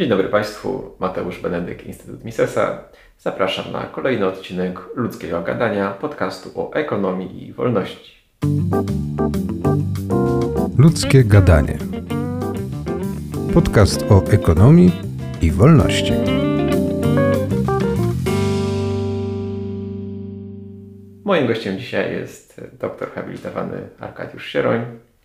Dzień dobry Państwu, Mateusz Benedyk, Instytut Misesa. Zapraszam na kolejny odcinek Ludzkiego Gadania, podcastu o ekonomii i wolności. Ludzkie Gadanie. Podcast o ekonomii i wolności. Moim gościem dzisiaj jest doktor habilitowany Arkadiusz Sieroń.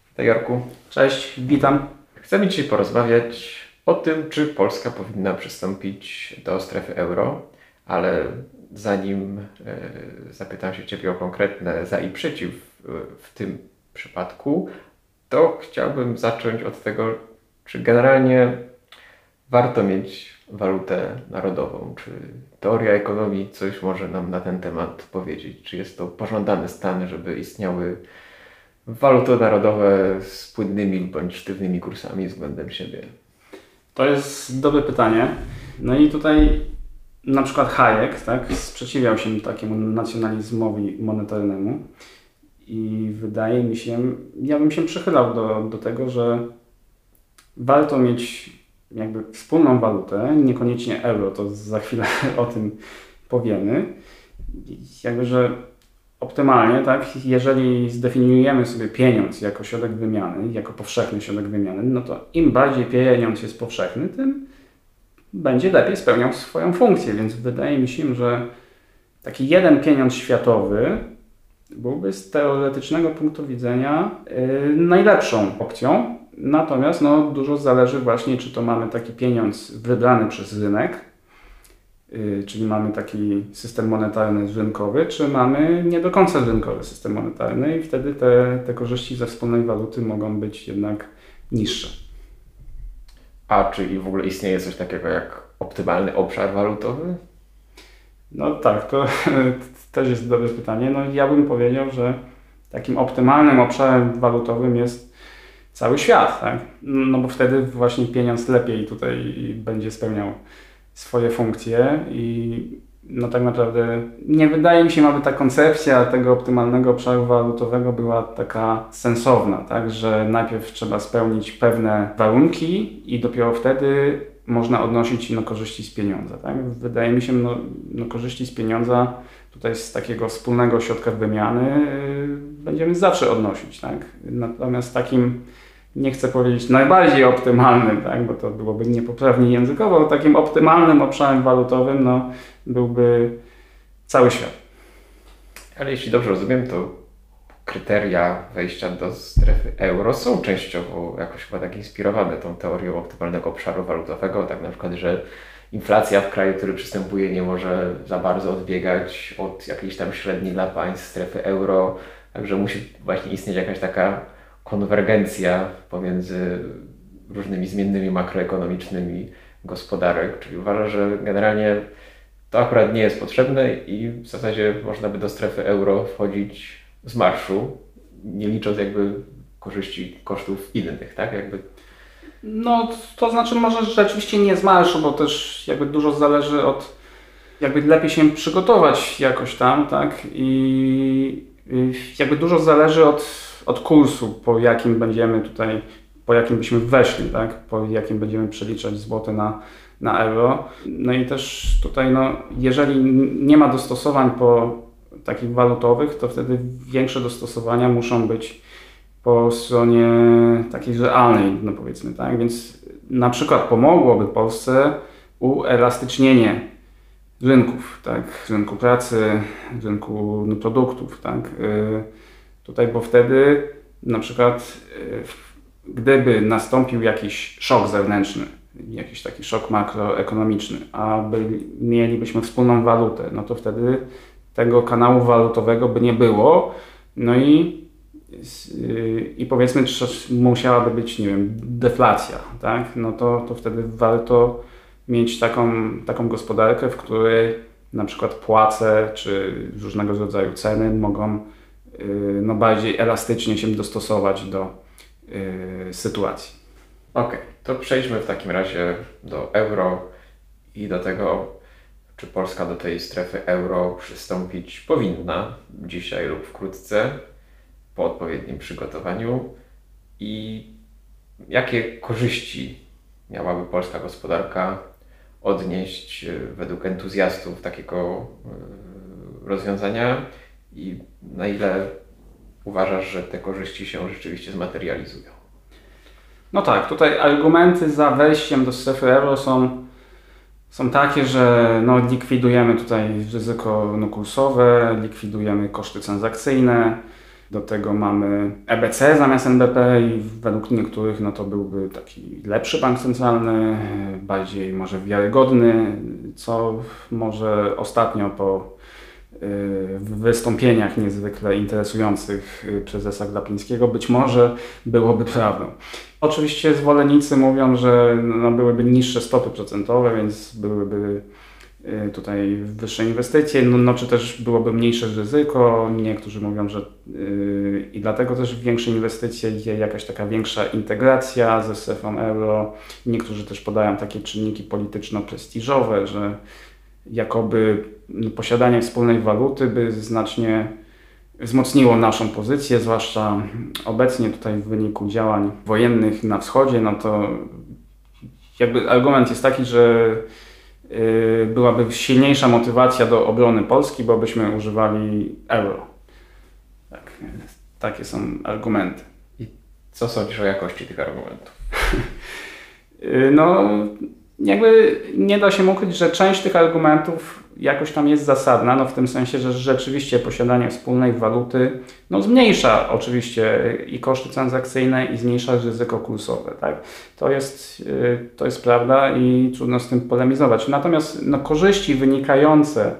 Witaj Jorku. Cześć, witam. Chcemy dzisiaj porozmawiać o tym, czy Polska powinna przystąpić do strefy euro, ale zanim e, zapytam się Ciebie o konkretne za i przeciw e, w tym przypadku, to chciałbym zacząć od tego, czy generalnie warto mieć walutę narodową. Czy teoria ekonomii coś może nam na ten temat powiedzieć? Czy jest to pożądany stan, żeby istniały waluty narodowe z płynnymi bądź sztywnymi kursami względem siebie? To jest dobre pytanie. No i tutaj na przykład Hayek tak, sprzeciwiał się takiemu nacjonalizmowi monetarnemu i wydaje mi się, ja bym się przychylał do, do tego, że warto mieć jakby wspólną walutę, niekoniecznie euro, to za chwilę o tym powiemy. Jakby, że optymalnie, tak, jeżeli zdefiniujemy sobie pieniądz jako środek wymiany, jako powszechny środek wymiany, no to im bardziej pieniądz jest powszechny, tym będzie lepiej spełniał swoją funkcję. Więc wydaje mi się, że taki jeden pieniądz światowy byłby z teoretycznego punktu widzenia yy, najlepszą opcją. Natomiast no, dużo zależy właśnie, czy to mamy taki pieniądz wybrany przez rynek, czyli mamy taki system monetarny rynkowy, czy mamy nie do końca rynkowy system monetarny i wtedy te, te korzyści ze wspólnej waluty mogą być jednak niższe. A czy w ogóle istnieje coś takiego jak optymalny obszar walutowy? No tak, to też jest dobre pytanie. No ja bym powiedział, że takim optymalnym obszarem walutowym jest cały świat, tak? No bo wtedy właśnie pieniądz lepiej tutaj będzie spełniał swoje funkcje i no tak naprawdę nie wydaje mi się, aby ta koncepcja tego optymalnego obszaru walutowego była taka sensowna, tak? że najpierw trzeba spełnić pewne warunki i dopiero wtedy można odnosić no, korzyści z pieniądza. Tak? Wydaje mi się, no, no korzyści z pieniądza tutaj z takiego wspólnego środka wymiany yy, będziemy zawsze odnosić. Tak? Natomiast takim nie chcę powiedzieć najbardziej optymalnym, tak, bo to byłoby niepoprawnie językowo, takim optymalnym obszarem walutowym no, byłby cały świat. Ale jeśli dobrze rozumiem, to kryteria wejścia do strefy euro są częściowo jakoś chyba tak inspirowane tą teorią optymalnego obszaru walutowego, tak na przykład, że inflacja w kraju, który przystępuje, nie może za bardzo odbiegać od jakiejś tam średniej dla państw strefy euro, także musi właśnie istnieć jakaś taka konwergencja pomiędzy różnymi zmiennymi makroekonomicznymi gospodarek, czyli uważa, że generalnie to akurat nie jest potrzebne i w zasadzie można by do strefy euro wchodzić z marszu, nie licząc jakby korzyści kosztów innych, tak? Jakby... No, to znaczy może rzeczywiście nie z marszu, bo też jakby dużo zależy od jakby lepiej się przygotować jakoś tam, tak? I jakby dużo zależy od od kursu, po jakim będziemy tutaj, po jakim byśmy weszli, tak? po jakim będziemy przeliczać złote na, na euro. No i też tutaj, no, jeżeli nie ma dostosowań po takich walutowych, to wtedy większe dostosowania muszą być po stronie takiej realnej, no powiedzmy, tak? Więc na przykład pomogłoby Polsce uelastycznienie rynków, tak? Rynku pracy, rynku produktów, tak? Y, Tutaj, bo wtedy na przykład e, gdyby nastąpił jakiś szok zewnętrzny, jakiś taki szok makroekonomiczny, a by, mielibyśmy wspólną walutę, no to wtedy tego kanału walutowego by nie było. No i, i powiedzmy, musiałaby być, nie wiem, deflacja, tak? No to, to wtedy warto mieć taką, taką gospodarkę, w której na przykład płace czy różnego rodzaju ceny mogą no, bardziej elastycznie się dostosować do y, sytuacji. Okay, to przejdźmy w takim razie do euro i do tego, czy Polska do tej strefy euro przystąpić powinna dzisiaj lub wkrótce po odpowiednim przygotowaniu i jakie korzyści miałaby polska gospodarka odnieść e, według entuzjastów takiego rozwiązania i na ile uważasz, że te korzyści się rzeczywiście zmaterializują? No tak, tutaj argumenty za wejściem do strefy euro są, są takie, że no, likwidujemy tutaj ryzyko no, kursowe, likwidujemy koszty transakcyjne, do tego mamy EBC zamiast NBP i według niektórych no to byłby taki lepszy bank centralny, bardziej może wiarygodny, co może ostatnio po y, wystąpieniach niezwykle interesujących y, prezesa Glapińskiego być może byłoby prawdą. Oczywiście zwolennicy mówią, że no byłyby niższe stopy procentowe, więc byłyby Y, tutaj wyższe inwestycje, no, no, czy też byłoby mniejsze ryzyko. Niektórzy mówią, że yy, i dlatego też większe inwestycje, jakaś taka większa integracja ze strefą euro. Niektórzy też podają takie czynniki polityczno-prestiżowe, że jakoby posiadanie wspólnej waluty by znacznie wzmocniło naszą pozycję, zwłaszcza obecnie tutaj w wyniku działań wojennych na wschodzie, no to jakby argument jest taki, że Y, byłaby silniejsza motywacja do obrony Polski, bo byśmy używali euro. Tak, takie są argumenty. I co sądzisz o jakości tych argumentów? Y, no, jakby nie da się ukryć, że część tych argumentów jakoś tam jest zasadna, no w tym sensie, że rzeczywiście posiadanie wspólnej waluty no zmniejsza oczywiście i koszty transakcyjne i zmniejsza ryzyko kursowe. Tak? To, jest, y, to jest prawda i trudno z tym polemizować. Natomiast no, korzyści wynikające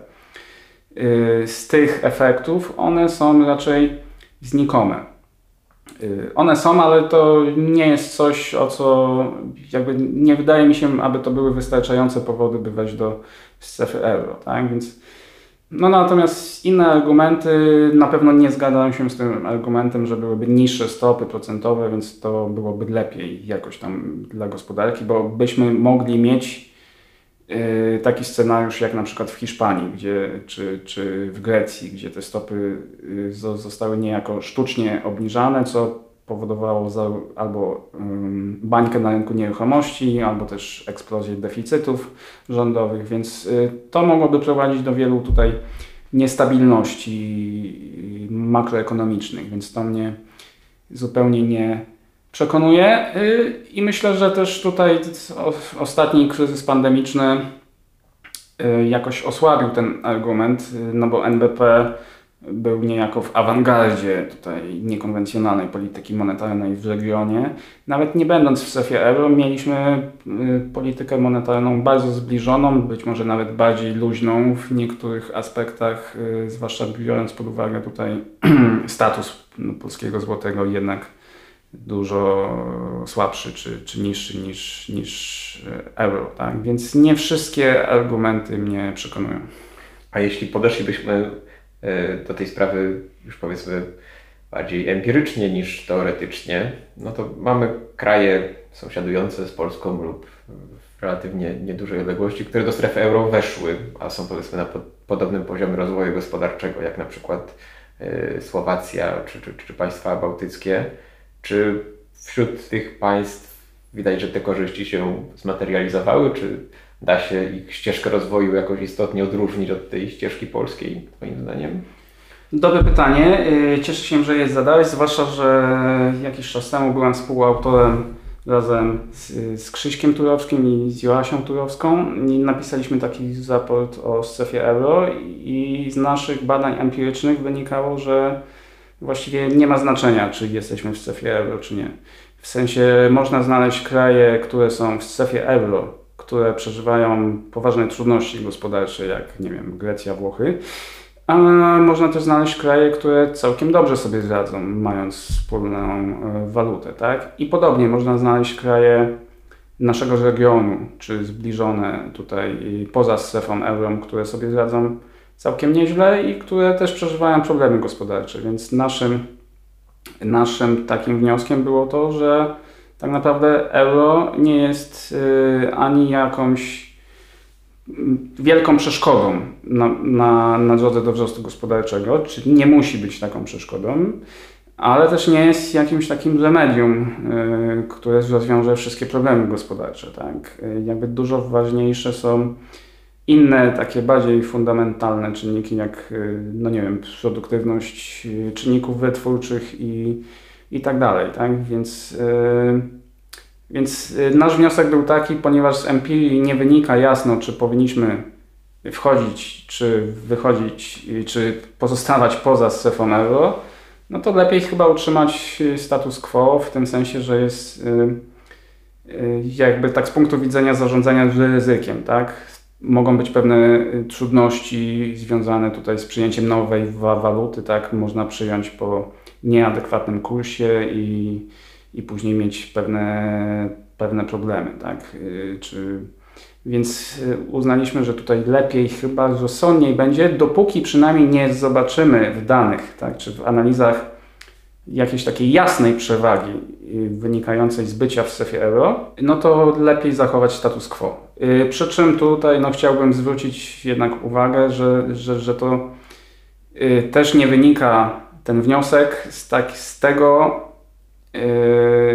y, z tych efektów, one są raczej znikome. Y, one są, ale to nie jest coś, o co jakby nie wydaje mi się, aby to były wystarczające powody, by wejść do strefy euro. Tak? Więc, no natomiast inne argumenty na pewno nie zgadzają się z tym argumentem, że byłyby niższe stopy procentowe, więc to byłoby lepiej jakoś tam dla gospodarki, bo byśmy mogli mieć taki scenariusz jak na przykład w Hiszpanii, gdzie, czy, czy w Grecji, gdzie te stopy y, zostały niejako sztucznie obniżane, co powodowało albo um, bańkę na rynku nieruchomości, albo też eksplozję deficytów rządowych, więc to mogłoby prowadzić do wielu tutaj niestabilności makroekonomicznych, więc to mnie zupełnie nie przekonuje y, i myślę, że też tutaj ostatni kryzys pandemiczny y, jakoś osłabił ten argument, y, no bo NBP był niejako w awangardzie tutaj niekonwencjonalnej polityki monetarnej w regionie. Nawet nie będąc w strefie euro, mieliśmy politykę monetarną bardzo zbliżoną, być może nawet bardziej luźną w niektórych aspektach, zwłaszcza biorąc pod uwagę tutaj status no, polskiego złotego jednak dużo słabszy czy, czy niższy niż, niż y, euro. Tak? Więc nie wszystkie argumenty mnie przekonują. A jeśli podeszlibyśmy E, do tej sprawy już powiedzmy bardziej empirycznie niż teoretycznie, no to mamy kraje sąsiadujące z Polską lub w relatywnie niedużej odległości, które do strefy euro weszły, a są powiedzmy na podobnym poziomie rozwoju gospodarczego, jak na przykład e, Słowacja czy, czy, czy państwa bałtyckie. Czy wśród tych państw widać, że te korzyści się zmaterializowały, czy da się ich ścieżkę rozwoju jakoś istotnie odróżnić od tej ścieżki polskiej, Twoim zdaniem? Dobre pytanie. Y, cieszę się, że je zadałeś, zwłaszcza, że jakiś czas temu byłem współautorem razem z, z Krzyśkiem Turowskim i z Joasią Turowską i napisaliśmy taki raport o strefie euro i z naszych badań empirycznych wynikało, że właściwie nie ma znaczenia, czy jesteśmy w strefie euro, czy nie. W sensie można znaleźć kraje, które są w strefie euro, które przeżywają poważne trudności gospodarcze, jak nie wiem, Grecja, Włochy. A można też znaleźć kraje, które całkiem dobrze sobie radzą, mając wspólną e, walutę, tak? I podobnie można znaleźć kraje naszego regionu, czy zbliżone tutaj poza strefą euro, które sobie radzą całkiem nieźle i które też przeżywają problemy gospodarcze. Więc naszym, naszym takim wnioskiem było to, że tak naprawdę euro nie jest y, ani jakąś mm, wielką przeszkodą na, na, na drodze do wzrostu gospodarczego, czy nie musi być taką przeszkodą, ale też nie jest jakimś takim remedium, które rozwiąże wszystkie problemy gospodarcze. Tak? Jakby dużo ważniejsze są inne takie bardziej fundamentalne czynniki, jak no nie wiem, produktywność czynników wytwórczych i, i tak dalej. Tak? Więc więc y, nasz wniosek był taki, ponieważ z empirii nie wynika jasno, czy powinniśmy wchodzić, czy wychodzić, czy pozostawać poza strefą euro, no to lepiej chyba utrzymać status quo w tym sensie, że jest y, y, jakby tak z punktu widzenia zarządzania ryzykiem, tak? Mogą być pewne trudności związane tutaj z przyjęciem nowej waluty, tak? Można przyjąć po nieadekwatnym kursie i i później mieć pewne, pewne problemy, tak? Y, czy, więc y, uznaliśmy, że tutaj lepiej chyba rozsądniej będzie, dopóki przynajmniej nie zobaczymy w danych, tak, czy w analizach jakiejś takiej jasnej przewagi y, wynikającej z bycia w strefie euro, no to lepiej zachować status quo. Przy czym tutaj no, chciałbym zwrócić jednak uwagę, że, że, że to też nie wynika ten wniosek z, tak, z tego,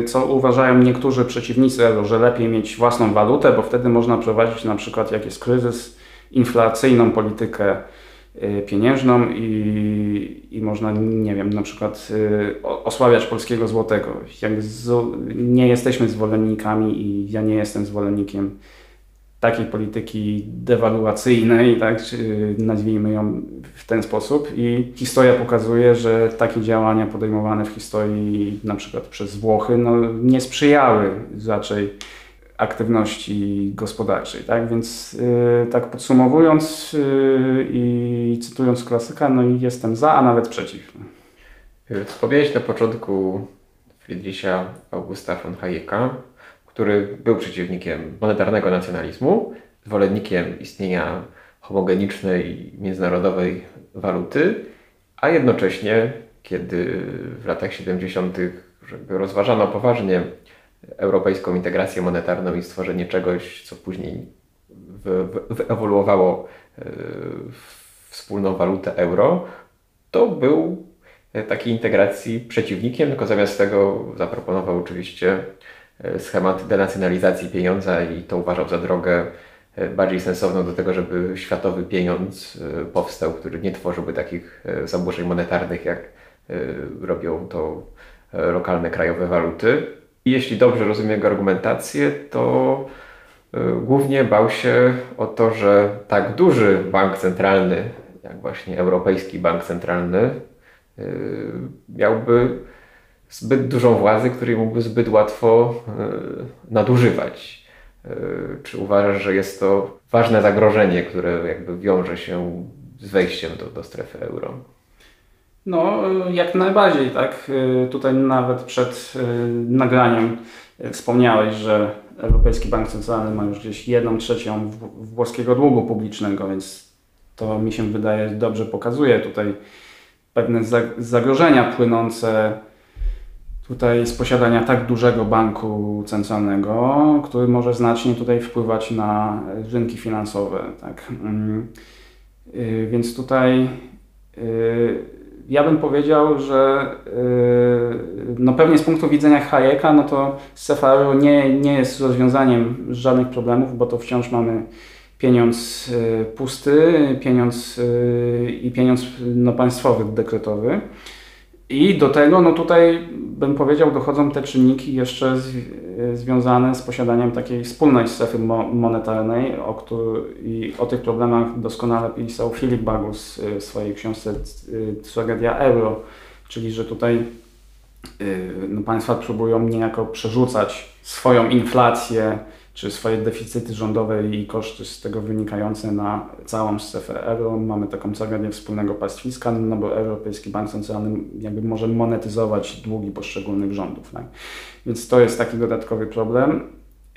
co uważają niektórzy przeciwnicy euro, że lepiej mieć własną walutę, bo wtedy można prowadzić na przykład jak jest kryzys, inflacyjną politykę pieniężną i, i można, nie wiem, na przykład yy, osłabiać polskiego złotego. Jak nie jesteśmy zwolennikami i ja nie jestem zwolennikiem takiej polityki dewaluacyjnej, tak, czy nazwijmy ją w ten sposób. I historia pokazuje, że takie działania podejmowane w historii, na przykład przez Włochy, no, nie sprzyjały raczej aktywności gospodarczej. Tak? Więc yy, tak podsumowując yy, i cytując klasyka, no i jestem za, a nawet przeciw. Wspomniałeś na początku Friedricha Augusta von Hayeka, który był przeciwnikiem monetarnego nacjonalizmu, zwolennikiem istnienia homogenicznej międzynarodowej waluty, a jednocześnie, kiedy w latach 70. rozważano poważnie europejską integrację monetarną i stworzenie czegoś, co później wyewoluowało e, wspólną walutę euro, to był takiej integracji przeciwnikiem, tylko zamiast tego zaproponował oczywiście E, schemat denacjonalizacji pieniądza i to uważał za drogę e, bardziej sensowną do tego, żeby światowy pieniądz powstał, który nie tworzyłby takich zaburzeń monetarnych, jak robią to lokalne krajowe waluty. Jeśli dobrze rozumiem jego argumentację, to głównie bał się o to, że tak duży bank centralny, jak właśnie Europejski Bank Centralny, miałby zbyt dużą władzę, której mógłby zbyt łatwo e, nadużywać. Czy uważasz, że jest to ważne zagrożenie, które jakby wiąże się z wejściem do, do strefy euro? No, jak najbardziej, tak. E, tutaj nawet przed nagraniem wspomniałeś, że Europejski Bank Centralny ma już gdzieś jedną trzecią włoskiego długu publicznego, więc to mi się wydaje dobrze pokazuje tutaj pewne zagrożenia płynące tutaj z posiadania tak dużego banku centralnego, który może znacznie tutaj wpływać na rynki finansowe. Tak. Mm. Y, więc tutaj y, ja bym powiedział, że y, no pewnie z punktu widzenia Hayeka, no to CFR nie, nie jest rozwiązaniem żadnych problemów, bo to wciąż mamy pieniądz pusty, pieniądz i pieniądz no, państwowy, dekretowy. I do tego, no tutaj bym powiedział, dochodzą te czynniki jeszcze z, związane z posiadaniem takiej wspólnej strefy mo monetarnej, o, który, i o tych problemach doskonale pisał Filip Bagus w swojej książce y, Tragedia Euro, czyli że tutaj y, no, państwa próbują niejako przerzucać swoją inflację czy swoje deficyty rządowe i koszty z tego wynikające na całą strefę euro. Mamy taką tragedię wspólnego pastwiska, no bo Europejski Bank Centralny jakby może monetyzować długi poszczególnych rządów. Tak? Więc to jest taki dodatkowy problem.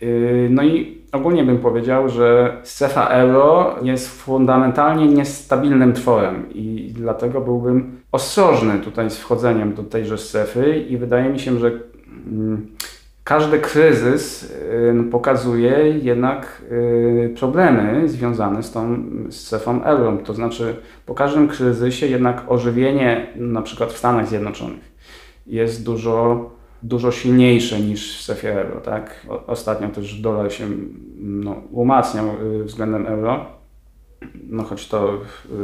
Yy, no i ogólnie bym powiedział, że strefa euro jest fundamentalnie niestabilnym tworem i dlatego byłbym ostrożny tutaj z wchodzeniem do tejże strefy i wydaje mi się, że mm, każdy kryzys y, pokazuje jednak y, problemy związane z tą strefą euro. To znaczy, po każdym kryzysie jednak ożywienie, na przykład w Stanach Zjednoczonych, jest dużo, dużo silniejsze niż w strefie euro. Tak? Ostatnio też dolar się no, umacniał y, względem euro. No choć to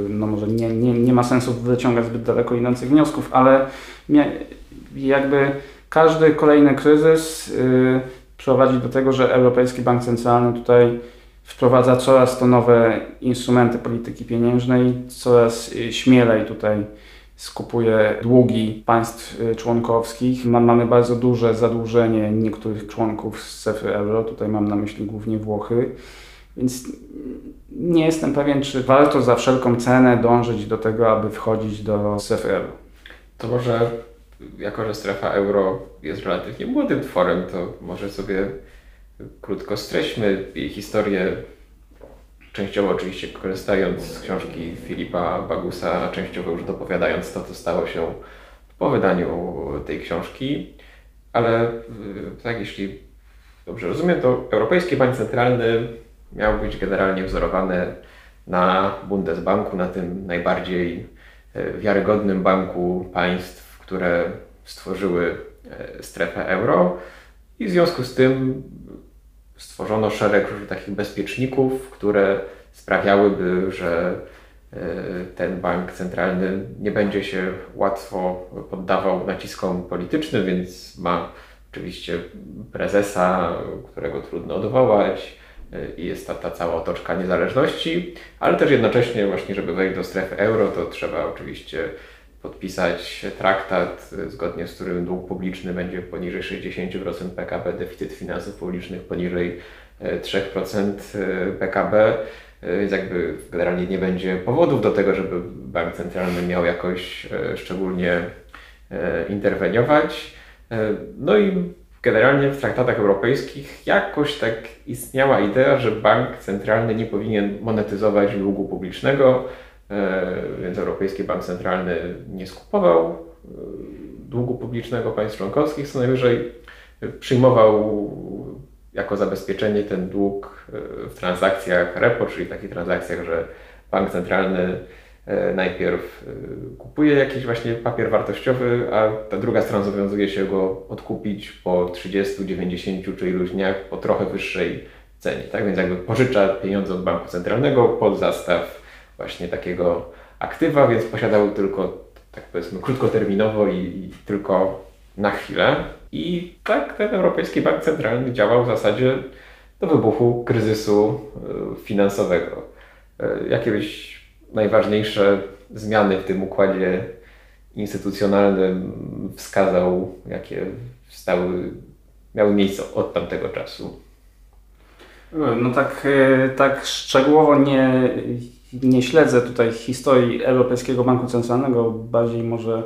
no może nie, nie, nie ma sensu wyciągać zbyt daleko idących wniosków, ale jakby każdy kolejny kryzys yy, prowadzi do tego, że Europejski Bank Centralny tutaj wprowadza coraz to nowe instrumenty polityki pieniężnej, coraz y, śmielej tutaj skupuje długi państw y, członkowskich. Mamy bardzo duże zadłużenie niektórych członków z strefy euro, tutaj mam na myśli głównie Włochy, więc nie jestem pewien, czy warto za wszelką cenę dążyć do tego, aby wchodzić do strefy euro. To może, jako że strefa euro jest relatywnie młodym tworem, to może sobie krótko streśmy jej historię częściowo oczywiście korzystając z książki Filipa Bagusa, a częściowo już dopowiadając to, co stało się po wydaniu tej książki. Ale tak, jeśli dobrze rozumiem, to Europejski Bank Centralny miał być generalnie wzorowany na Bundesbanku, na tym najbardziej e, wiarygodnym banku państw, które stworzyły e, strefę euro. I w związku z tym stworzono szereg takich bezpieczników, które sprawiałyby, że e, ten bank centralny nie będzie się łatwo poddawał naciskom politycznym, więc ma oczywiście prezesa, którego trudno odwołać e, i jest ta, ta cała otoczka niezależności, ale też jednocześnie właśnie, żeby wejść do strefy euro, to trzeba oczywiście podpisać traktat, zgodnie z którym dług publiczny będzie poniżej 60% PKB, deficyt finansów publicznych poniżej 3% e, PKB. E, więc jakby generalnie nie będzie powodów do tego, żeby bank centralny miał jakoś e, szczególnie interweniować. No i generalnie w traktatach europejskich jakoś tak istniała idea, że bank centralny nie powinien monetyzować długu publicznego, E, więc Europejski Bank Centralny nie skupował e, długu publicznego państw członkowskich, co najwyżej przyjmował jako zabezpieczenie ten dług e, w transakcjach repo, czyli takich transakcjach, że bank centralny najpierw kupuje jakiś właśnie papier wartościowy, a ta druga strona zobowiązuje się go odkupić po 30, 90 czy iluś dniach po trochę wyższej cenie. Tak więc jakby pożycza pieniądze od banku centralnego pod zastaw właśnie takiego aktywa, więc posiadał tylko, tak powiedzmy, krótkoterminowo i, i tylko na chwilę. I tak ten Europejski Bank Centralny działał w zasadzie do wybuchu kryzysu e, finansowego. E, jakie byś najważniejsze zmiany w tym układzie instytucjonalnym wskazał, jakie stały, miały miejsce od tamtego czasu? No tak, e, tak szczegółowo nie, nie śledzę tutaj historii Europejskiego Banku Centralnego, bardziej może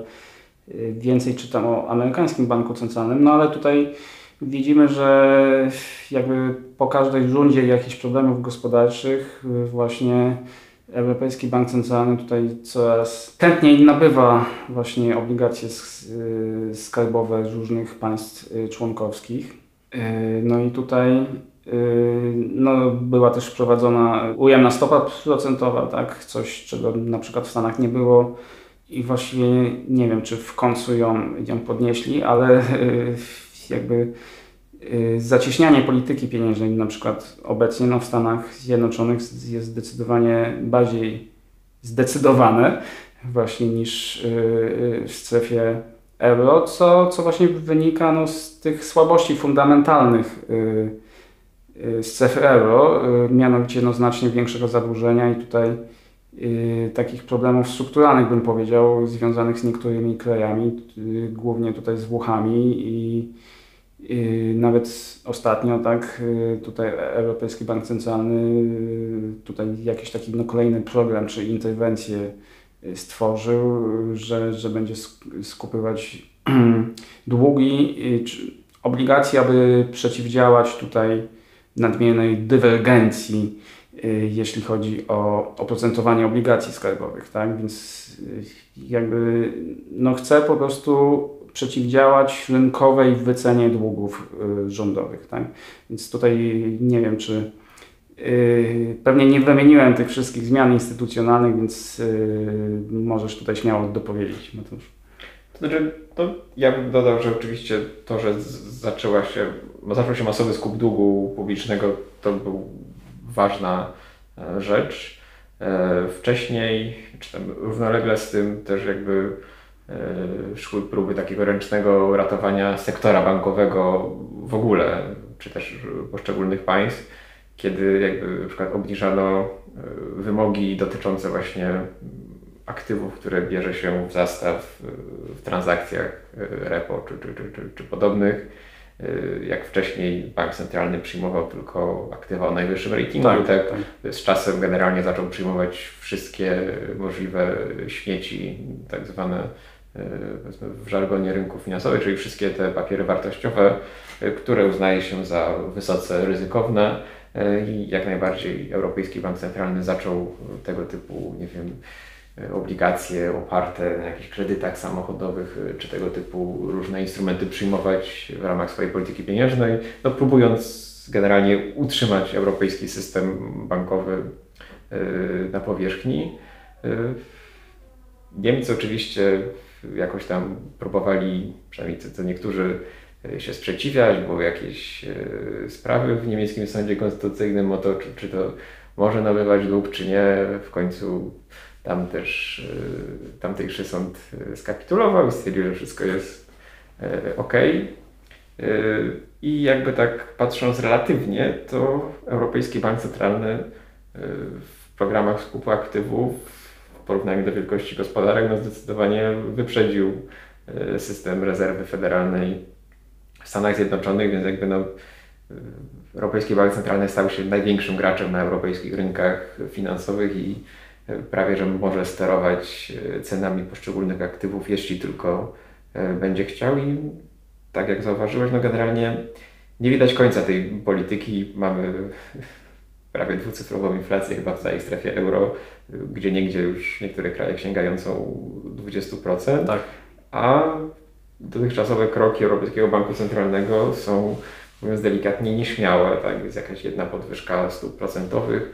y, więcej czytam o amerykańskim banku centralnym, no ale tutaj widzimy, że jakby po każdej rundzie jakichś problemów gospodarczych y, właśnie Europejski Bank Centralny tutaj coraz chętniej nabywa właśnie obligacje y, skarbowe z różnych państw członkowskich. No i tutaj no, była też wprowadzona ujemna stopa procentowa, tak? coś czego na przykład w Stanach nie było i właściwie nie wiem, czy w końcu ją, ją podnieśli, ale yy, jakby yy, zacieśnianie polityki pieniężnej na przykład obecnie no, w Stanach Zjednoczonych jest zdecydowanie bardziej zdecydowane właśnie niż w strefie euro, co, co właśnie wynika no, z tych słabości fundamentalnych z strefy euro, y, mianowicie no, znacznie większego zadłużenia i tutaj y, takich problemów strukturalnych bym powiedział, związanych z niektórymi krajami, y, głównie tutaj z Włochami i nawet ostatnio tak tutaj Europejski Bank Centralny tutaj jakiś taki no, kolejny program czy interwencję stworzył, że, że będzie skupywać długi, obligacje, aby przeciwdziałać tutaj nadmiernej dywergencji, y, jeśli chodzi o oprocentowanie obligacji skarbowych, tak? Więc y, jakby no chcę po prostu przeciwdziałać rynkowej wycenie długów y, rządowych, tak? Więc tutaj nie wiem, czy pewnie nie wymieniłem tych wszystkich zmian instytucjonalnych, więc możesz tutaj śmiało dopowiedzieć, Mateusz. To znaczy, to ja bym dodał, że oczywiście to, że zaczęła się, zaczął się masowy skup długu publicznego, to był ważna e, rzecz. E, wcześniej, czy tam równolegle z tym też jakby e, szły próby takiego ręcznego ratowania sektora bankowego w ogóle, czy też poszczególnych państw, kiedy jakby na przykład obniżano wymogi dotyczące właśnie aktywów, które bierze się w zastaw w transakcjach repo czy, czy, czy, czy, czy podobnych jak wcześniej bank centralny przyjmował tylko aktywa o najwyższym ratingu, tak, tak, tak. z czasem generalnie zaczął przyjmować wszystkie możliwe śmieci, tak zwane y, w żargonie rynków finansowych, czyli wszystkie te papiery wartościowe, y, które uznaje się za wysoce ryzykowne i jak najbardziej Europejski Bank Centralny zaczął tego typu, nie wiem, obligacje oparte na jakichś kredytach samochodowych, e, czy tego typu różne instrumenty przyjmować w ramach swojej polityki pieniężnej, no próbując generalnie utrzymać europejski system bankowy e, na powierzchni. Niemcy oczywiście jakoś tam próbowali, przynajmniej co niektórzy, się sprzeciwiać, były jakieś sprawy w niemieckim sądzie konstytucyjnym o to, czy, czy to może nabywać dług, czy nie. W końcu tam też y, tamtejszy sąd y, skapitulował i stwierdził, że wszystko jest y, ok. I jakby tak patrząc relatywnie, to Europejski Bank Centralny w programach skupu aktywów w porównaniu do wielkości gospodarek no zdecydowanie wyprzedził system rezerwy federalnej w Stanach Zjednoczonych, więc jakby no, Europejski Bank Centralny stał się największym graczem na europejskich rynkach finansowych i prawie że może sterować e, cenami poszczególnych aktywów, jeśli tylko e, będzie chciał i tak jak zauważyłeś, no generalnie nie widać końca tej polityki. Mamy prawie dwucyfrową inflację chyba w całej strefie euro, gdzie niegdzie już niektóre kraje sięgającą 20%, tak. a dotychczasowe kroki Europejskiego Banku Centralnego są, mówiąc delikatnie, nieśmiałe. Tak? Jest jakaś jedna podwyżka stóp procentowych,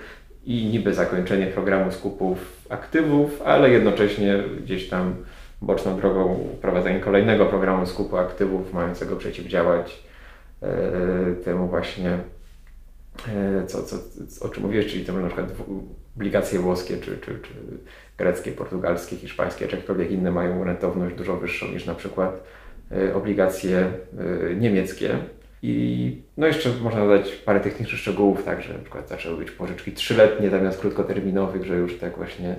i niby zakończenie programu skupów aktywów, ale jednocześnie gdzieś tam boczną drogą wprowadzenie kolejnego programu skupu aktywów mającego przeciwdziałać e, temu właśnie, e, co, co, o czym mówiłeś, czyli temu na przykład obligacje włoskie, czy, czy, czy greckie, portugalskie, hiszpańskie, czy jakkolwiek inne mają rentowność dużo wyższą niż na przykład e, obligacje niemieckie. I no jeszcze można dodać parę technicznych szczegółów, tak, że na przykład zaczęły być pożyczki trzyletnie zamiast krótkoterminowych, że już tak właśnie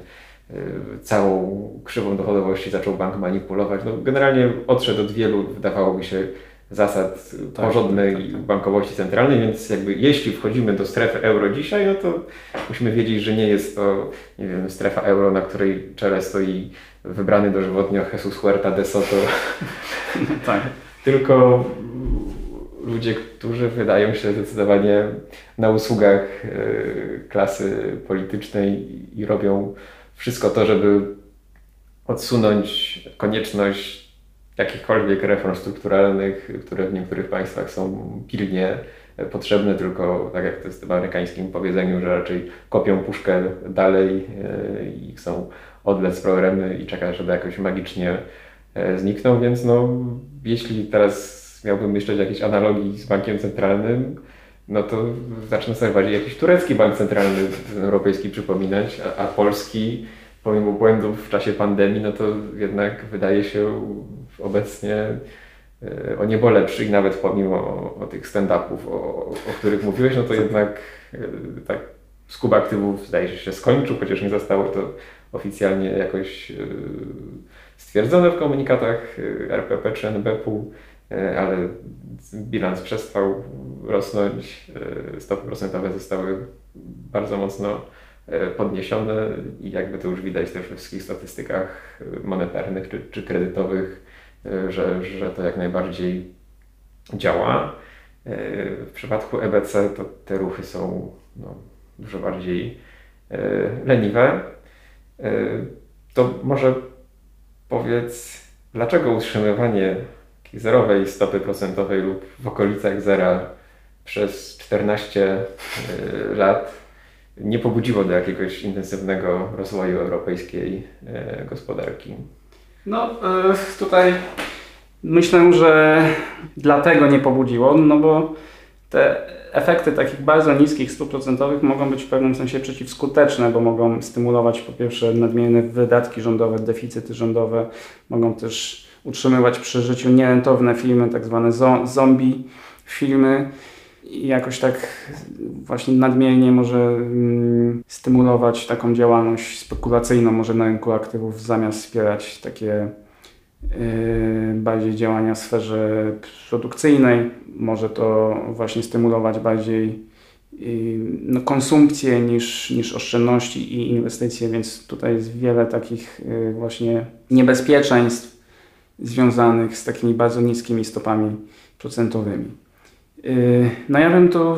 y, całą krzywą dochodowości zaczął bank manipulować. No, generalnie odszedł od wielu, wydawałoby się, zasad tak, porządnej tak, tak, bankowości centralnej, więc jakby jeśli wchodzimy do strefy euro dzisiaj, no to musimy wiedzieć, że nie jest to nie wiem, strefa euro, na której czele stoi wybrany dożywotnio Jesus Huerta de Soto. tak. Tylko ludzie, którzy wydają się zdecydowanie na usługach e, klasy politycznej i robią wszystko to, żeby odsunąć konieczność jakichkolwiek reform strukturalnych, które w niektórych państwach są pilnie potrzebne, tylko tak jak to jest w amerykańskim powiedzeniu, że raczej kopią puszkę dalej e, i chcą odlec problemy i czekać, żeby jakoś magicznie e, zniknął, więc no, jeśli teraz miałbym myśleć o jakiejś analogii z bankiem centralnym, no to zacznę sobie bardziej jakiś turecki bank centralny europejski przypominać, a, a polski pomimo błędów w czasie pandemii, no to jednak wydaje się obecnie e, o niebo lepszy i nawet pomimo o, tych stand-upów, o, o, których mówiłeś, no to jednak e, tak skub aktywów zdaje się się skończył, chociaż nie zostało to oficjalnie jakoś e, stwierdzone w komunikatach RPP czy NBP-u. E, ale bilans przestał rosnąć, e, stopy procentowe zostały bardzo mocno e, podniesione i jakby to już widać też we wszystkich statystykach monetarnych czy, czy kredytowych, że, że to jak najbardziej działa. W przypadku EBC to te ruchy są no, dużo bardziej leniwe. To może powiedz, dlaczego utrzymywanie zerowej stopy procentowej lub w okolicach zera przez 14 y, lat nie pobudziło do jakiegoś intensywnego rozwoju europejskiej y, gospodarki. No e, tutaj myślę, że dlatego nie pobudziło, no bo te efekty takich bardzo niskich stóp procentowych mogą być w pewnym sensie przeciwskuteczne, bo mogą stymulować po pierwsze nadmierne wydatki rządowe, deficyty rządowe, mogą też utrzymywać przy życiu nierentowne firmy, tak zwane zombie firmy i jakoś tak właśnie nadmiernie może mm, stymulować taką działalność spekulacyjną może na rynku aktywów zamiast wspierać takie yy, bardziej działania w sferze produkcyjnej. Może to właśnie stymulować bardziej no, konsumpcję niż, niż oszczędności i inwestycje, więc tutaj jest wiele takich yy, właśnie niebezpieczeństw związanych z takimi bardzo niskimi stopami procentowymi. Yy, no ja bym tu,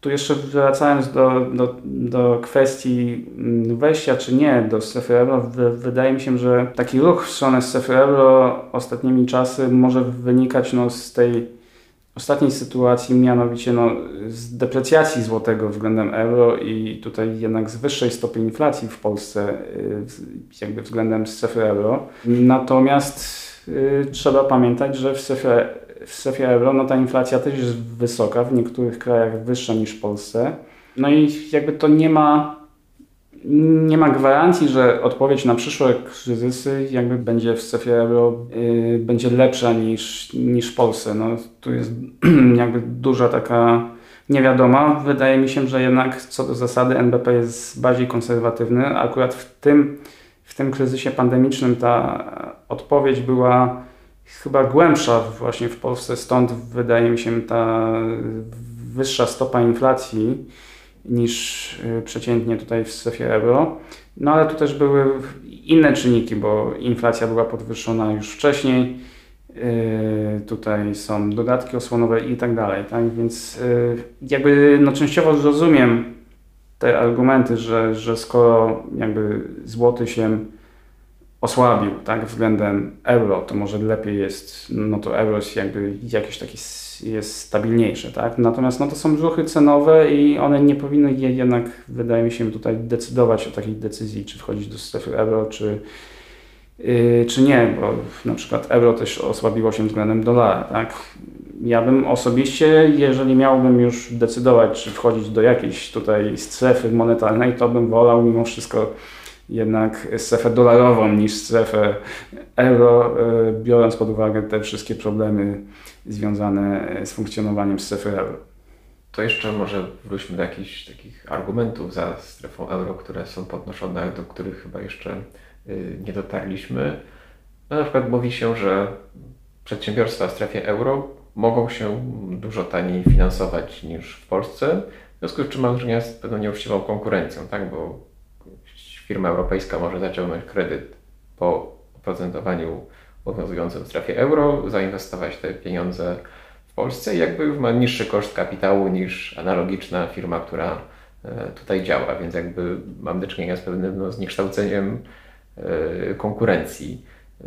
tu jeszcze wracając do, do, do kwestii mm, wejścia czy nie do strefy euro, wydaje mi się, że taki ruch w stronę strefy euro ostatnimi czasy może wynikać no, z tej ostatniej sytuacji, mianowicie no, z deprecjacji złotego względem euro i tutaj jednak z wyższej stopy inflacji w Polsce yy, jakby względem strefy euro. Natomiast trzeba pamiętać, że w strefie w strefie euro, no ta inflacja też jest wysoka, w niektórych krajach wyższa niż w Polsce. No i jakby to nie ma, nie ma gwarancji, że odpowiedź na przyszłe kryzysy jakby będzie w strefie euro yy, będzie lepsza niż, niż w Polsce. No, tu jest jakby duża taka niewiadoma. Wydaje mi się, że jednak co do zasady NBP jest bardziej konserwatywny. Akurat w tym, w tym kryzysie pandemicznym ta odpowiedź była chyba głębsza właśnie w Polsce, stąd wydaje mi się ta wyższa stopa inflacji niż y, przeciętnie tutaj w strefie euro. No ale tu też były inne czynniki, bo inflacja była podwyższona już wcześniej. Y, tutaj są dodatki osłonowe i tak dalej. Tak? Więc y, jakby no, częściowo zrozumiem te argumenty, że, że skoro jakby złoty się osłabił tak, względem euro, to może lepiej jest, no to euro jest jakby jakiś taki jest stabilniejsze, tak? Natomiast no to są ruchy cenowe i one nie powinny jednak, wydaje mi się, tutaj decydować o takiej decyzji, czy wchodzić do strefy euro, czy, czy nie, bo na przykład euro też osłabiło się względem dolara, tak? Ja bym osobiście, jeżeli miałbym już decydować, czy wchodzić do jakiejś tutaj strefy monetarnej, to bym wolał mimo wszystko jednak strefę dolarową niż strefę euro, e, biorąc pod uwagę te wszystkie problemy związane z funkcjonowaniem strefy euro. To jeszcze może wróćmy do jakichś takich argumentów za strefą euro, które są podnoszone, do których chyba jeszcze nie dotarliśmy. No, na przykład mówi się, że przedsiębiorstwa w strefie euro mogą się dużo taniej finansować niż w Polsce, w związku z czym ma pewną nieuczciwą konkurencją, tak? bo firma europejska może zaciągnąć kredyt po oprocentowaniu obowiązującym w strefie euro, zainwestować te pieniądze w Polsce i jakby ma niższy koszt kapitału niż analogiczna firma, która e, tutaj działa, więc jakby mam do czynienia z pewnym no, zniekształceniem konkurencji. E,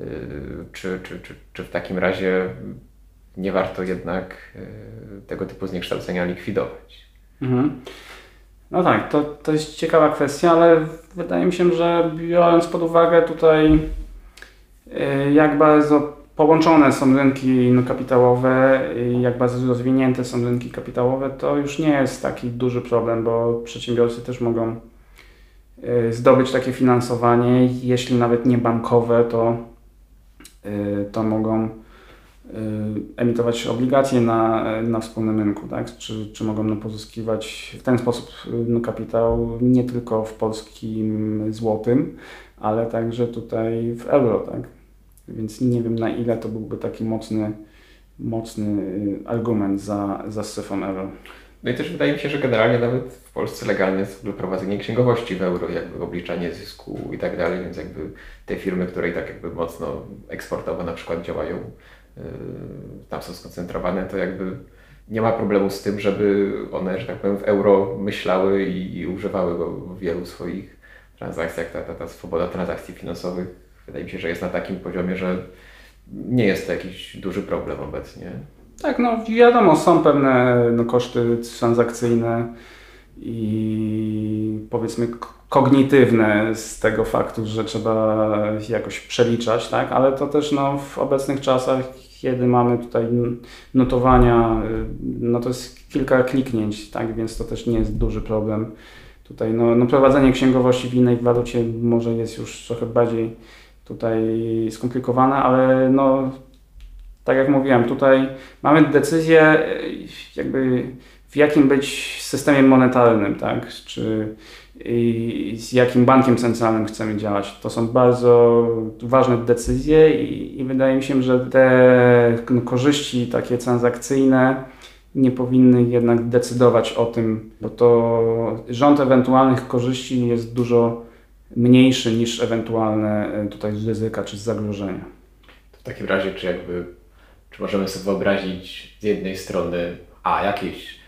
czy, czy, czy, czy w takim razie nie warto jednak tego typu zniekształcenia likwidować? Mhm. No tak, to, to jest ciekawa kwestia, ale wydaje mi się, że biorąc pod uwagę tutaj, jak bardzo połączone są rynki kapitałowe, jak bardzo rozwinięte są rynki kapitałowe, to już nie jest taki duży problem, bo przedsiębiorcy też mogą zdobyć takie finansowanie, jeśli nawet nie bankowe, to, y, to mogą Y, emitować obligacje na, na wspólnym rynku, tak? czy, czy mogą pozyskiwać w ten sposób no, kapitał nie tylko w polskim złotym, ale także tutaj w euro. Tak? Więc nie wiem na ile to byłby taki mocny, mocny argument za, za strefą euro. No i też wydaje mi się, że generalnie nawet w Polsce legalne jest prowadzenie księgowości w euro, jakby obliczanie zysku i tak dalej, więc jakby te firmy, które i tak jakby mocno eksportowo na przykład działają Yy, tam są skoncentrowane, to jakby nie ma problemu z tym, żeby one, że tak powiem, w euro myślały i, i używały go w wielu swoich transakcjach. Ta, ta, ta swoboda transakcji finansowych wydaje mi się, że jest na takim poziomie, że nie jest to jakiś duży problem obecnie. Tak, no wiadomo, są pewne no, koszty transakcyjne i powiedzmy kognitywne z tego faktu, że trzeba jakoś przeliczać, tak? ale to też no, w obecnych czasach, kiedy mamy tutaj notowania, no to jest kilka kliknięć, tak? więc to też nie jest duży problem. Tutaj no, no prowadzenie księgowości w innej walucie może jest już trochę bardziej tutaj skomplikowane, ale no, tak jak mówiłem, tutaj mamy decyzję jakby w jakim być systemie monetarnym, tak? Czy z jakim bankiem centralnym chcemy działać. To są bardzo ważne decyzje i, i wydaje mi się, że te korzyści takie transakcyjne nie powinny jednak decydować o tym, bo to rząd ewentualnych korzyści jest dużo mniejszy niż ewentualne e, tutaj ryzyka czy zagrożenia. W takim razie, czy jakby, czy możemy sobie wyobrazić z jednej strony, a jakieś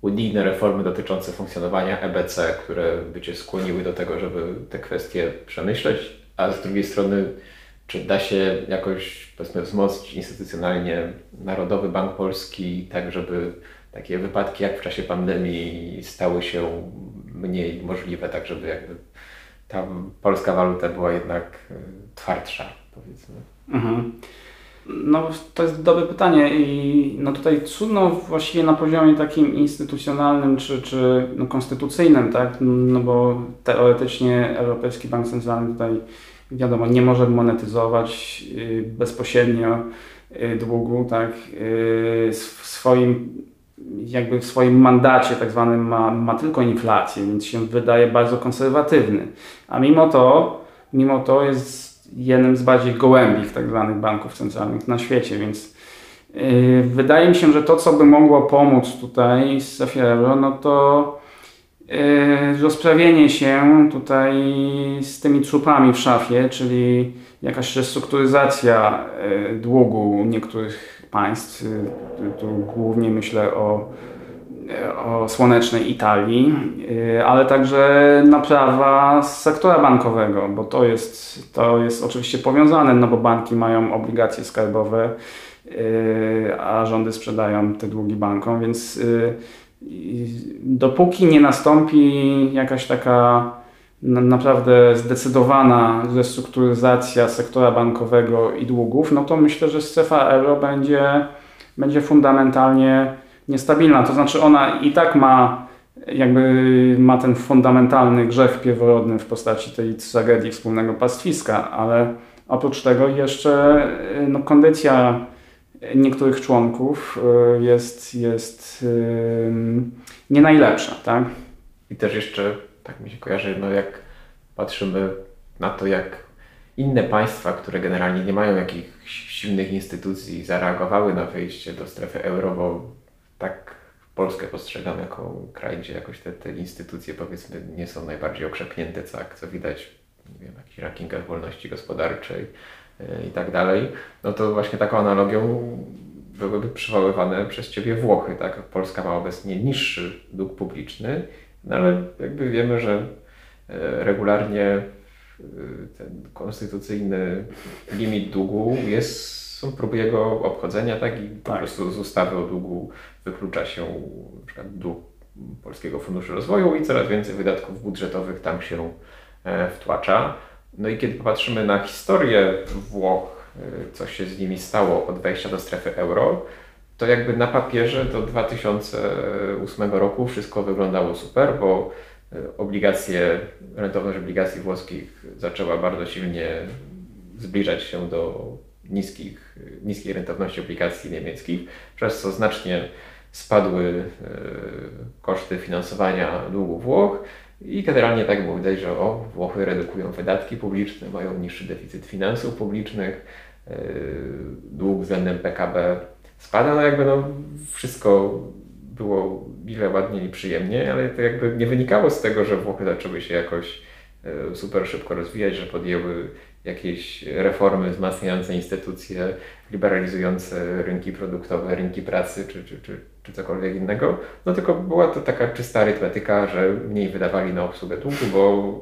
unijne reformy dotyczące funkcjonowania EBC, które by Cię skłoniły do tego, żeby te kwestie przemyśleć, a z drugiej strony, czy da się jakoś powiedzmy wzmocnić instytucjonalnie Narodowy Bank Polski, tak żeby takie wypadki jak w czasie pandemii stały się mniej możliwe, tak żeby jakby ta polska waluta była jednak e, twardsza, powiedzmy. Mhm. No, to jest dobre pytanie i no tutaj trudno właściwie na poziomie takim instytucjonalnym czy, czy no konstytucyjnym, tak? No bo teoretycznie Europejski Bank Centralny tutaj wiadomo nie może monetyzować y, bezpośrednio y, długu, tak? Y, w swoim jakby w swoim mandacie tak zwanym ma, ma tylko inflację, więc się wydaje bardzo konserwatywny. A mimo to, mimo to jest jednym z bardziej gołębich tak zwanych banków centralnych na świecie, więc yy, wydaje mi się, że to, co by mogło pomóc tutaj z strefie no to yy, rozprawienie się tutaj z tymi trupami w szafie, czyli jakaś restrukturyzacja yy, długu niektórych państw. Tu głównie myślę o o słonecznej Italii, y, ale także naprawa sektora bankowego, bo to jest, to jest oczywiście powiązane, no bo banki mają obligacje skarbowe, y, a rządy sprzedają te długi bankom, więc dopóki nie nastąpi jakaś taka naprawdę zdecydowana restrukturyzacja sektora bankowego i długów, no to myślę, że strefa euro będzie, będzie fundamentalnie niestabilna. To znaczy ona i tak ma jakby ma ten fundamentalny grzech pierworodny w postaci tej tragedii wspólnego pastwiska, ale oprócz tego jeszcze no, kondycja niektórych członków y, jest, jest yy, nie najlepsza. Tak? I też jeszcze, tak mi się kojarzy, no jak patrzymy na to, jak inne państwa, które generalnie nie mają jakichś silnych instytucji, zareagowały na wejście do strefy euro, bo tak Polskę postrzegam jako kraj, gdzie jakoś te, te instytucje powiedzmy nie są najbardziej okrzepnięte, co, co widać nie wiem, w jakichś rankingach wolności gospodarczej yy, i tak dalej, no to właśnie taką analogią byłyby przywoływane przez Ciebie Włochy, tak? Polska ma obecnie niższy dług publiczny, no ale jakby wiemy, że yy, regularnie yy, ten konstytucyjny limit długu jest są próby jego obchodzenia, tak? I po tak. prostu z ustawy o długu wyklucza się dług Polskiego Funduszu Rozwoju i coraz więcej wydatków budżetowych tam się e, wtłacza. No i kiedy popatrzymy na historię Włoch, e, co się z nimi stało od wejścia do strefy euro, to jakby na papierze do 2008 roku wszystko wyglądało super, bo e, obligacje, rentowność obligacji włoskich zaczęła bardzo silnie zbliżać się do niskich, niskiej rentowności obligacji niemieckich, przez co znacznie spadły e, koszty finansowania długu Włoch i generalnie tak było widać, że o, Włochy redukują wydatki publiczne, mają niższy deficyt finansów publicznych, e, dług względem PKB spada, no jakby no wszystko było ile ładnie i przyjemnie, ale to jakby nie wynikało z tego, że Włochy zaczęły się jakoś e, super szybko rozwijać, że podjęły jakieś reformy wzmacniające instytucje, liberalizujące rynki produktowe, rynki pracy czy, czy, czy, czy cokolwiek innego. No tylko była to taka czysta arytmetyka, że mniej wydawali na obsługę długu, bo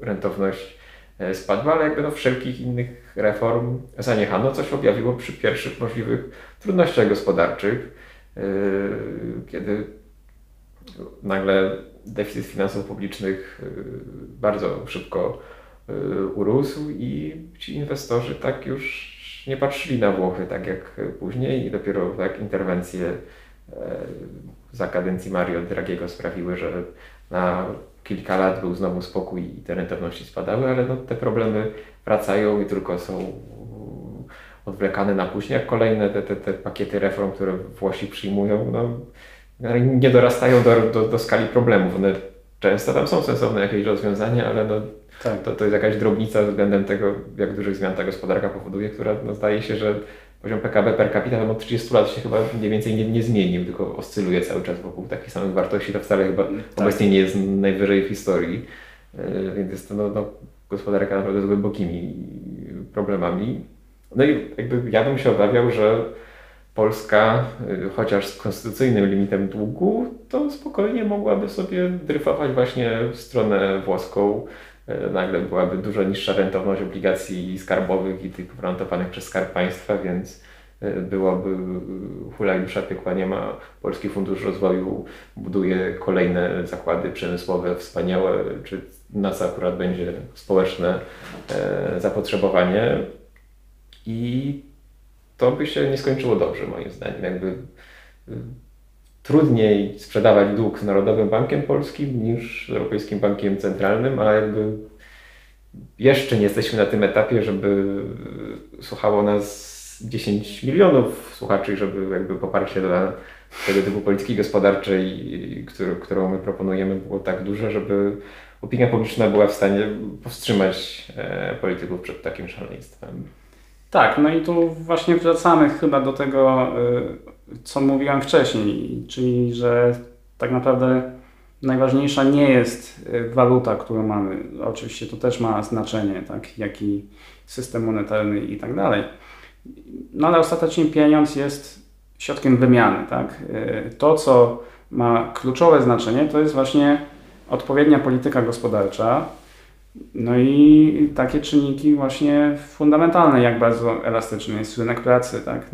rentowność e, spadła, ale jakby no wszelkich innych reform zaniechano, co się objawiło przy pierwszych możliwych trudnościach gospodarczych, e, kiedy nagle deficyt finansów publicznych bardzo szybko urósł i ci inwestorzy tak już nie patrzyli na Włochy tak jak później i dopiero tak interwencje za kadencji Mario Dragiego sprawiły, że na kilka lat był znowu spokój i te rentowności spadały, ale no, te problemy wracają i tylko są odwlekane na później, jak kolejne te, te, te pakiety reform, które Włosi przyjmują, no, nie dorastają do, do, do skali problemów. One często tam są sensowne jakieś rozwiązania, ale no, tak. to, to jest jakaś drobnica względem tego, jak dużych zmian ta gospodarka powoduje, która no, zdaje się, że poziom PKB per capita od 30 lat się chyba mniej więcej nie, nie zmienił, tylko oscyluje cały czas wokół takich samych wartości. To wcale chyba tak. obecnie nie jest najwyżej w historii. E, więc jest to no, no, gospodarka naprawdę z głębokimi problemami. No i jakby ja bym się obawiał, że Polska, e, chociaż z konstytucyjnym limitem długu, to spokojnie mogłaby sobie dryfować właśnie w stronę włoską, nagle byłaby dużo niższa rentowność obligacji skarbowych i tych gwarantowanych przez Skarb Państwa, więc e, byłoby hula i dusza piekła nie ma. Polski Fundusz Rozwoju buduje kolejne zakłady przemysłowe wspaniałe, czy na co akurat będzie społeczne e, zapotrzebowanie i to by się nie skończyło dobrze moim zdaniem. Jakby trudniej sprzedawać dług z Narodowym Bankiem Polskim niż z Europejskim Bankiem Centralnym, a jakby jeszcze nie jesteśmy na tym etapie, żeby słuchało nas 10 milionów słuchaczy, żeby jakby poparcie dla tego typu polityki gospodarczej, którą my proponujemy, było tak duże, żeby opinia publiczna była w stanie powstrzymać e, polityków przed takim szaleństwem. Tak, no i tu właśnie wracamy chyba do tego, y, co mówiłem wcześniej, czyli że tak naprawdę najważniejsza nie jest y, waluta, którą mamy. Oczywiście to też ma znaczenie, tak, jak i system monetarny i tak dalej. No ale ostatecznie pieniądz jest środkiem wymiany, tak. Y, to, co ma kluczowe znaczenie, to jest właśnie odpowiednia polityka gospodarcza, no i takie czynniki właśnie fundamentalne, jak bardzo elastyczny jest rynek pracy, tak?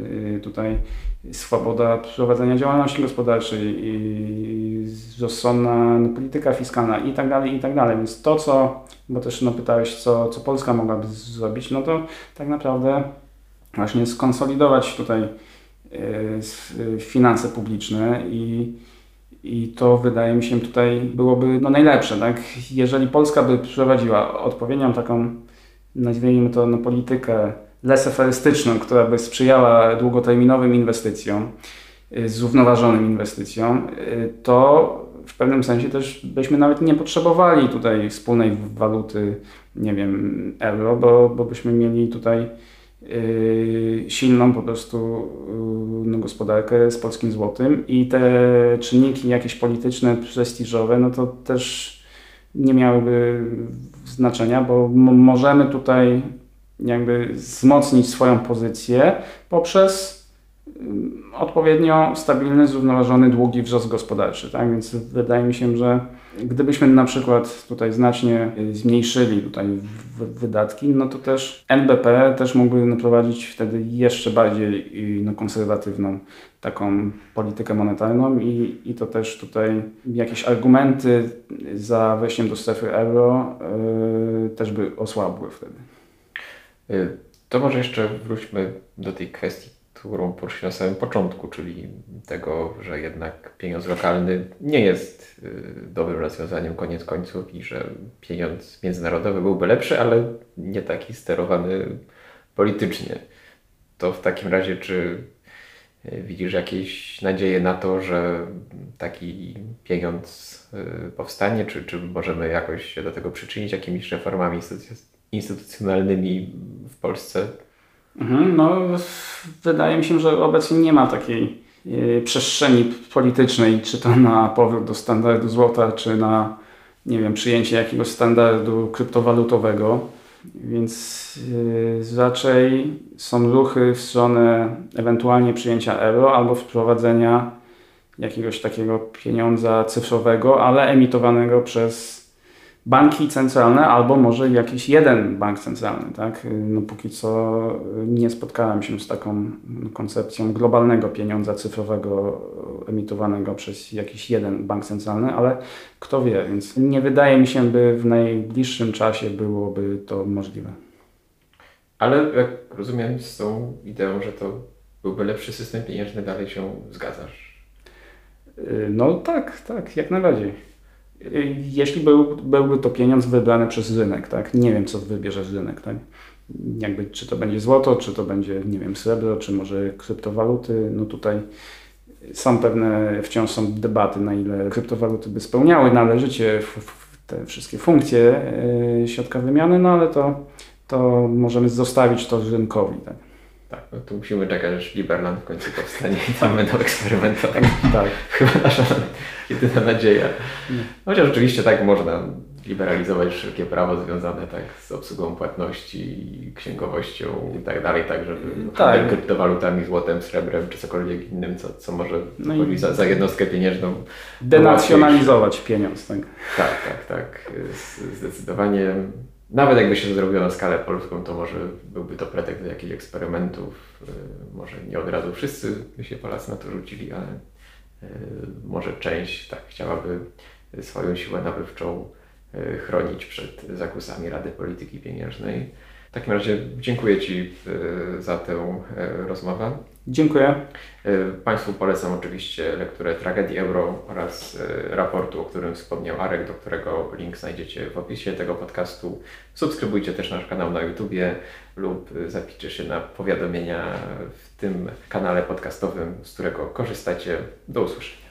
Y, tutaj swoboda prowadzenia działalności gospodarczej i rozsądna polityka fiskalna i tak dalej, i tak dalej. Więc to, co, bo też no, pytałeś, co, co Polska mogłaby zrobić, no to tak naprawdę właśnie skonsolidować tutaj y, finanse publiczne i i to wydaje mi się tutaj byłoby no, najlepsze. Tak? Jeżeli Polska by prowadziła odpowiednią taką, nazwijmy to, no, politykę leseferystyczną, która by sprzyjała długoterminowym inwestycjom, y, zrównoważonym inwestycjom, y, to w pewnym sensie też byśmy nawet nie potrzebowali tutaj wspólnej waluty, nie wiem, euro, bo, bo byśmy mieli tutaj silną po prostu yy, no, gospodarkę z polskim złotym i te czynniki jakieś polityczne, prestiżowe, no to też nie miałyby znaczenia, bo możemy tutaj jakby wzmocnić swoją pozycję poprzez yy, odpowiednio stabilny, zrównoważony, długi wzrost gospodarczy. Tak? Więc wydaje mi się, że Gdybyśmy na przykład tutaj znacznie zmniejszyli tutaj wydatki, no to też NBP też mógłby naprowadzić wtedy jeszcze bardziej no, konserwatywną taką politykę monetarną i, i to też tutaj jakieś argumenty za wejściem do strefy euro yy, też by osłabły wtedy. Y, to może jeszcze wróćmy do tej kwestii którą poruszyłem na samym początku, czyli tego, że jednak pieniądz lokalny nie jest y, dobrym rozwiązaniem koniec końców i że pieniądz międzynarodowy byłby lepszy, ale nie taki sterowany politycznie. To w takim razie, czy y, widzisz jakieś nadzieje na to, że taki pieniądz y, powstanie, czy, czy możemy jakoś się do tego przyczynić jakimiś reformami instytucjonalnymi w Polsce? Mhm, no, wydaje mi się, że obecnie nie ma takiej y, przestrzeni politycznej, czy to na powrót do standardu złota, czy na nie wiem, przyjęcie jakiegoś standardu kryptowalutowego. Więc yy, raczej są ruchy w stronę ewentualnie przyjęcia euro albo wprowadzenia jakiegoś takiego pieniądza cyfrowego, ale emitowanego przez banki centralne, albo może jakiś jeden bank centralny, tak? No póki co nie spotkałem się z taką koncepcją globalnego pieniądza cyfrowego emitowanego przez jakiś jeden bank centralny, ale kto wie, więc nie wydaje mi się, by w najbliższym czasie byłoby to możliwe. Ale jak rozumiem z tą ideą, że to byłby lepszy system pieniężny, dalej się zgadzasz? No tak, tak, jak najbardziej. Jeśli był, byłby to pieniądz wybrany przez rynek, tak? Nie wiem, co wybierze rynek, tak? Jakby, czy to będzie złoto, czy to będzie, nie wiem, srebro, czy może kryptowaluty. No tutaj są pewne, wciąż są debaty, na ile kryptowaluty by spełniały należycie te wszystkie funkcje yy, środka wymiany, no ale to, to możemy zostawić to rynkowi, tak? Tak, no tu musimy czekać, aż Liberland w końcu powstanie i tam będą eksperymentować. Tak. Chyba nasza jedyna nadzieja. Chociaż oczywiście tak można liberalizować wszelkie prawo związane tak z obsługą płatności, księgowością i tak dalej, tak żeby Tak. handel kryptowalutami, złotem, srebrem czy cokolwiek innym, co, co może No i- za, za jednostkę pieniężną. Denacjonalizować pieniądz, tak? Tak, tak, tak. Zdecydowanie. Nawet jakby się to zrobiło na skalę polską, to może byłby to pretekst do jakichś eksperymentów. Yy, Może nie od razu wszyscy by się Polacy na to rzucili, ale yy, może część tak chciałaby swoją siłę nabywczą yy, chronić przed zakusami Rady Polityki Pieniężnej. W takim razie dziękuję Ci za tę rozmowę. Dziękuję. Y, Państwu polecam oczywiście lekturę Tragedii Euro oraz y, raportu, o którym wspomniał Arek, do którego link znajdziecie w opisie tego podcastu. Subskrybujcie też nasz kanał na YouTubie lub y, zapiszcie się na powiadomienia w tym kanale podcastowym, z którego korzystacie. Do usłyszenia.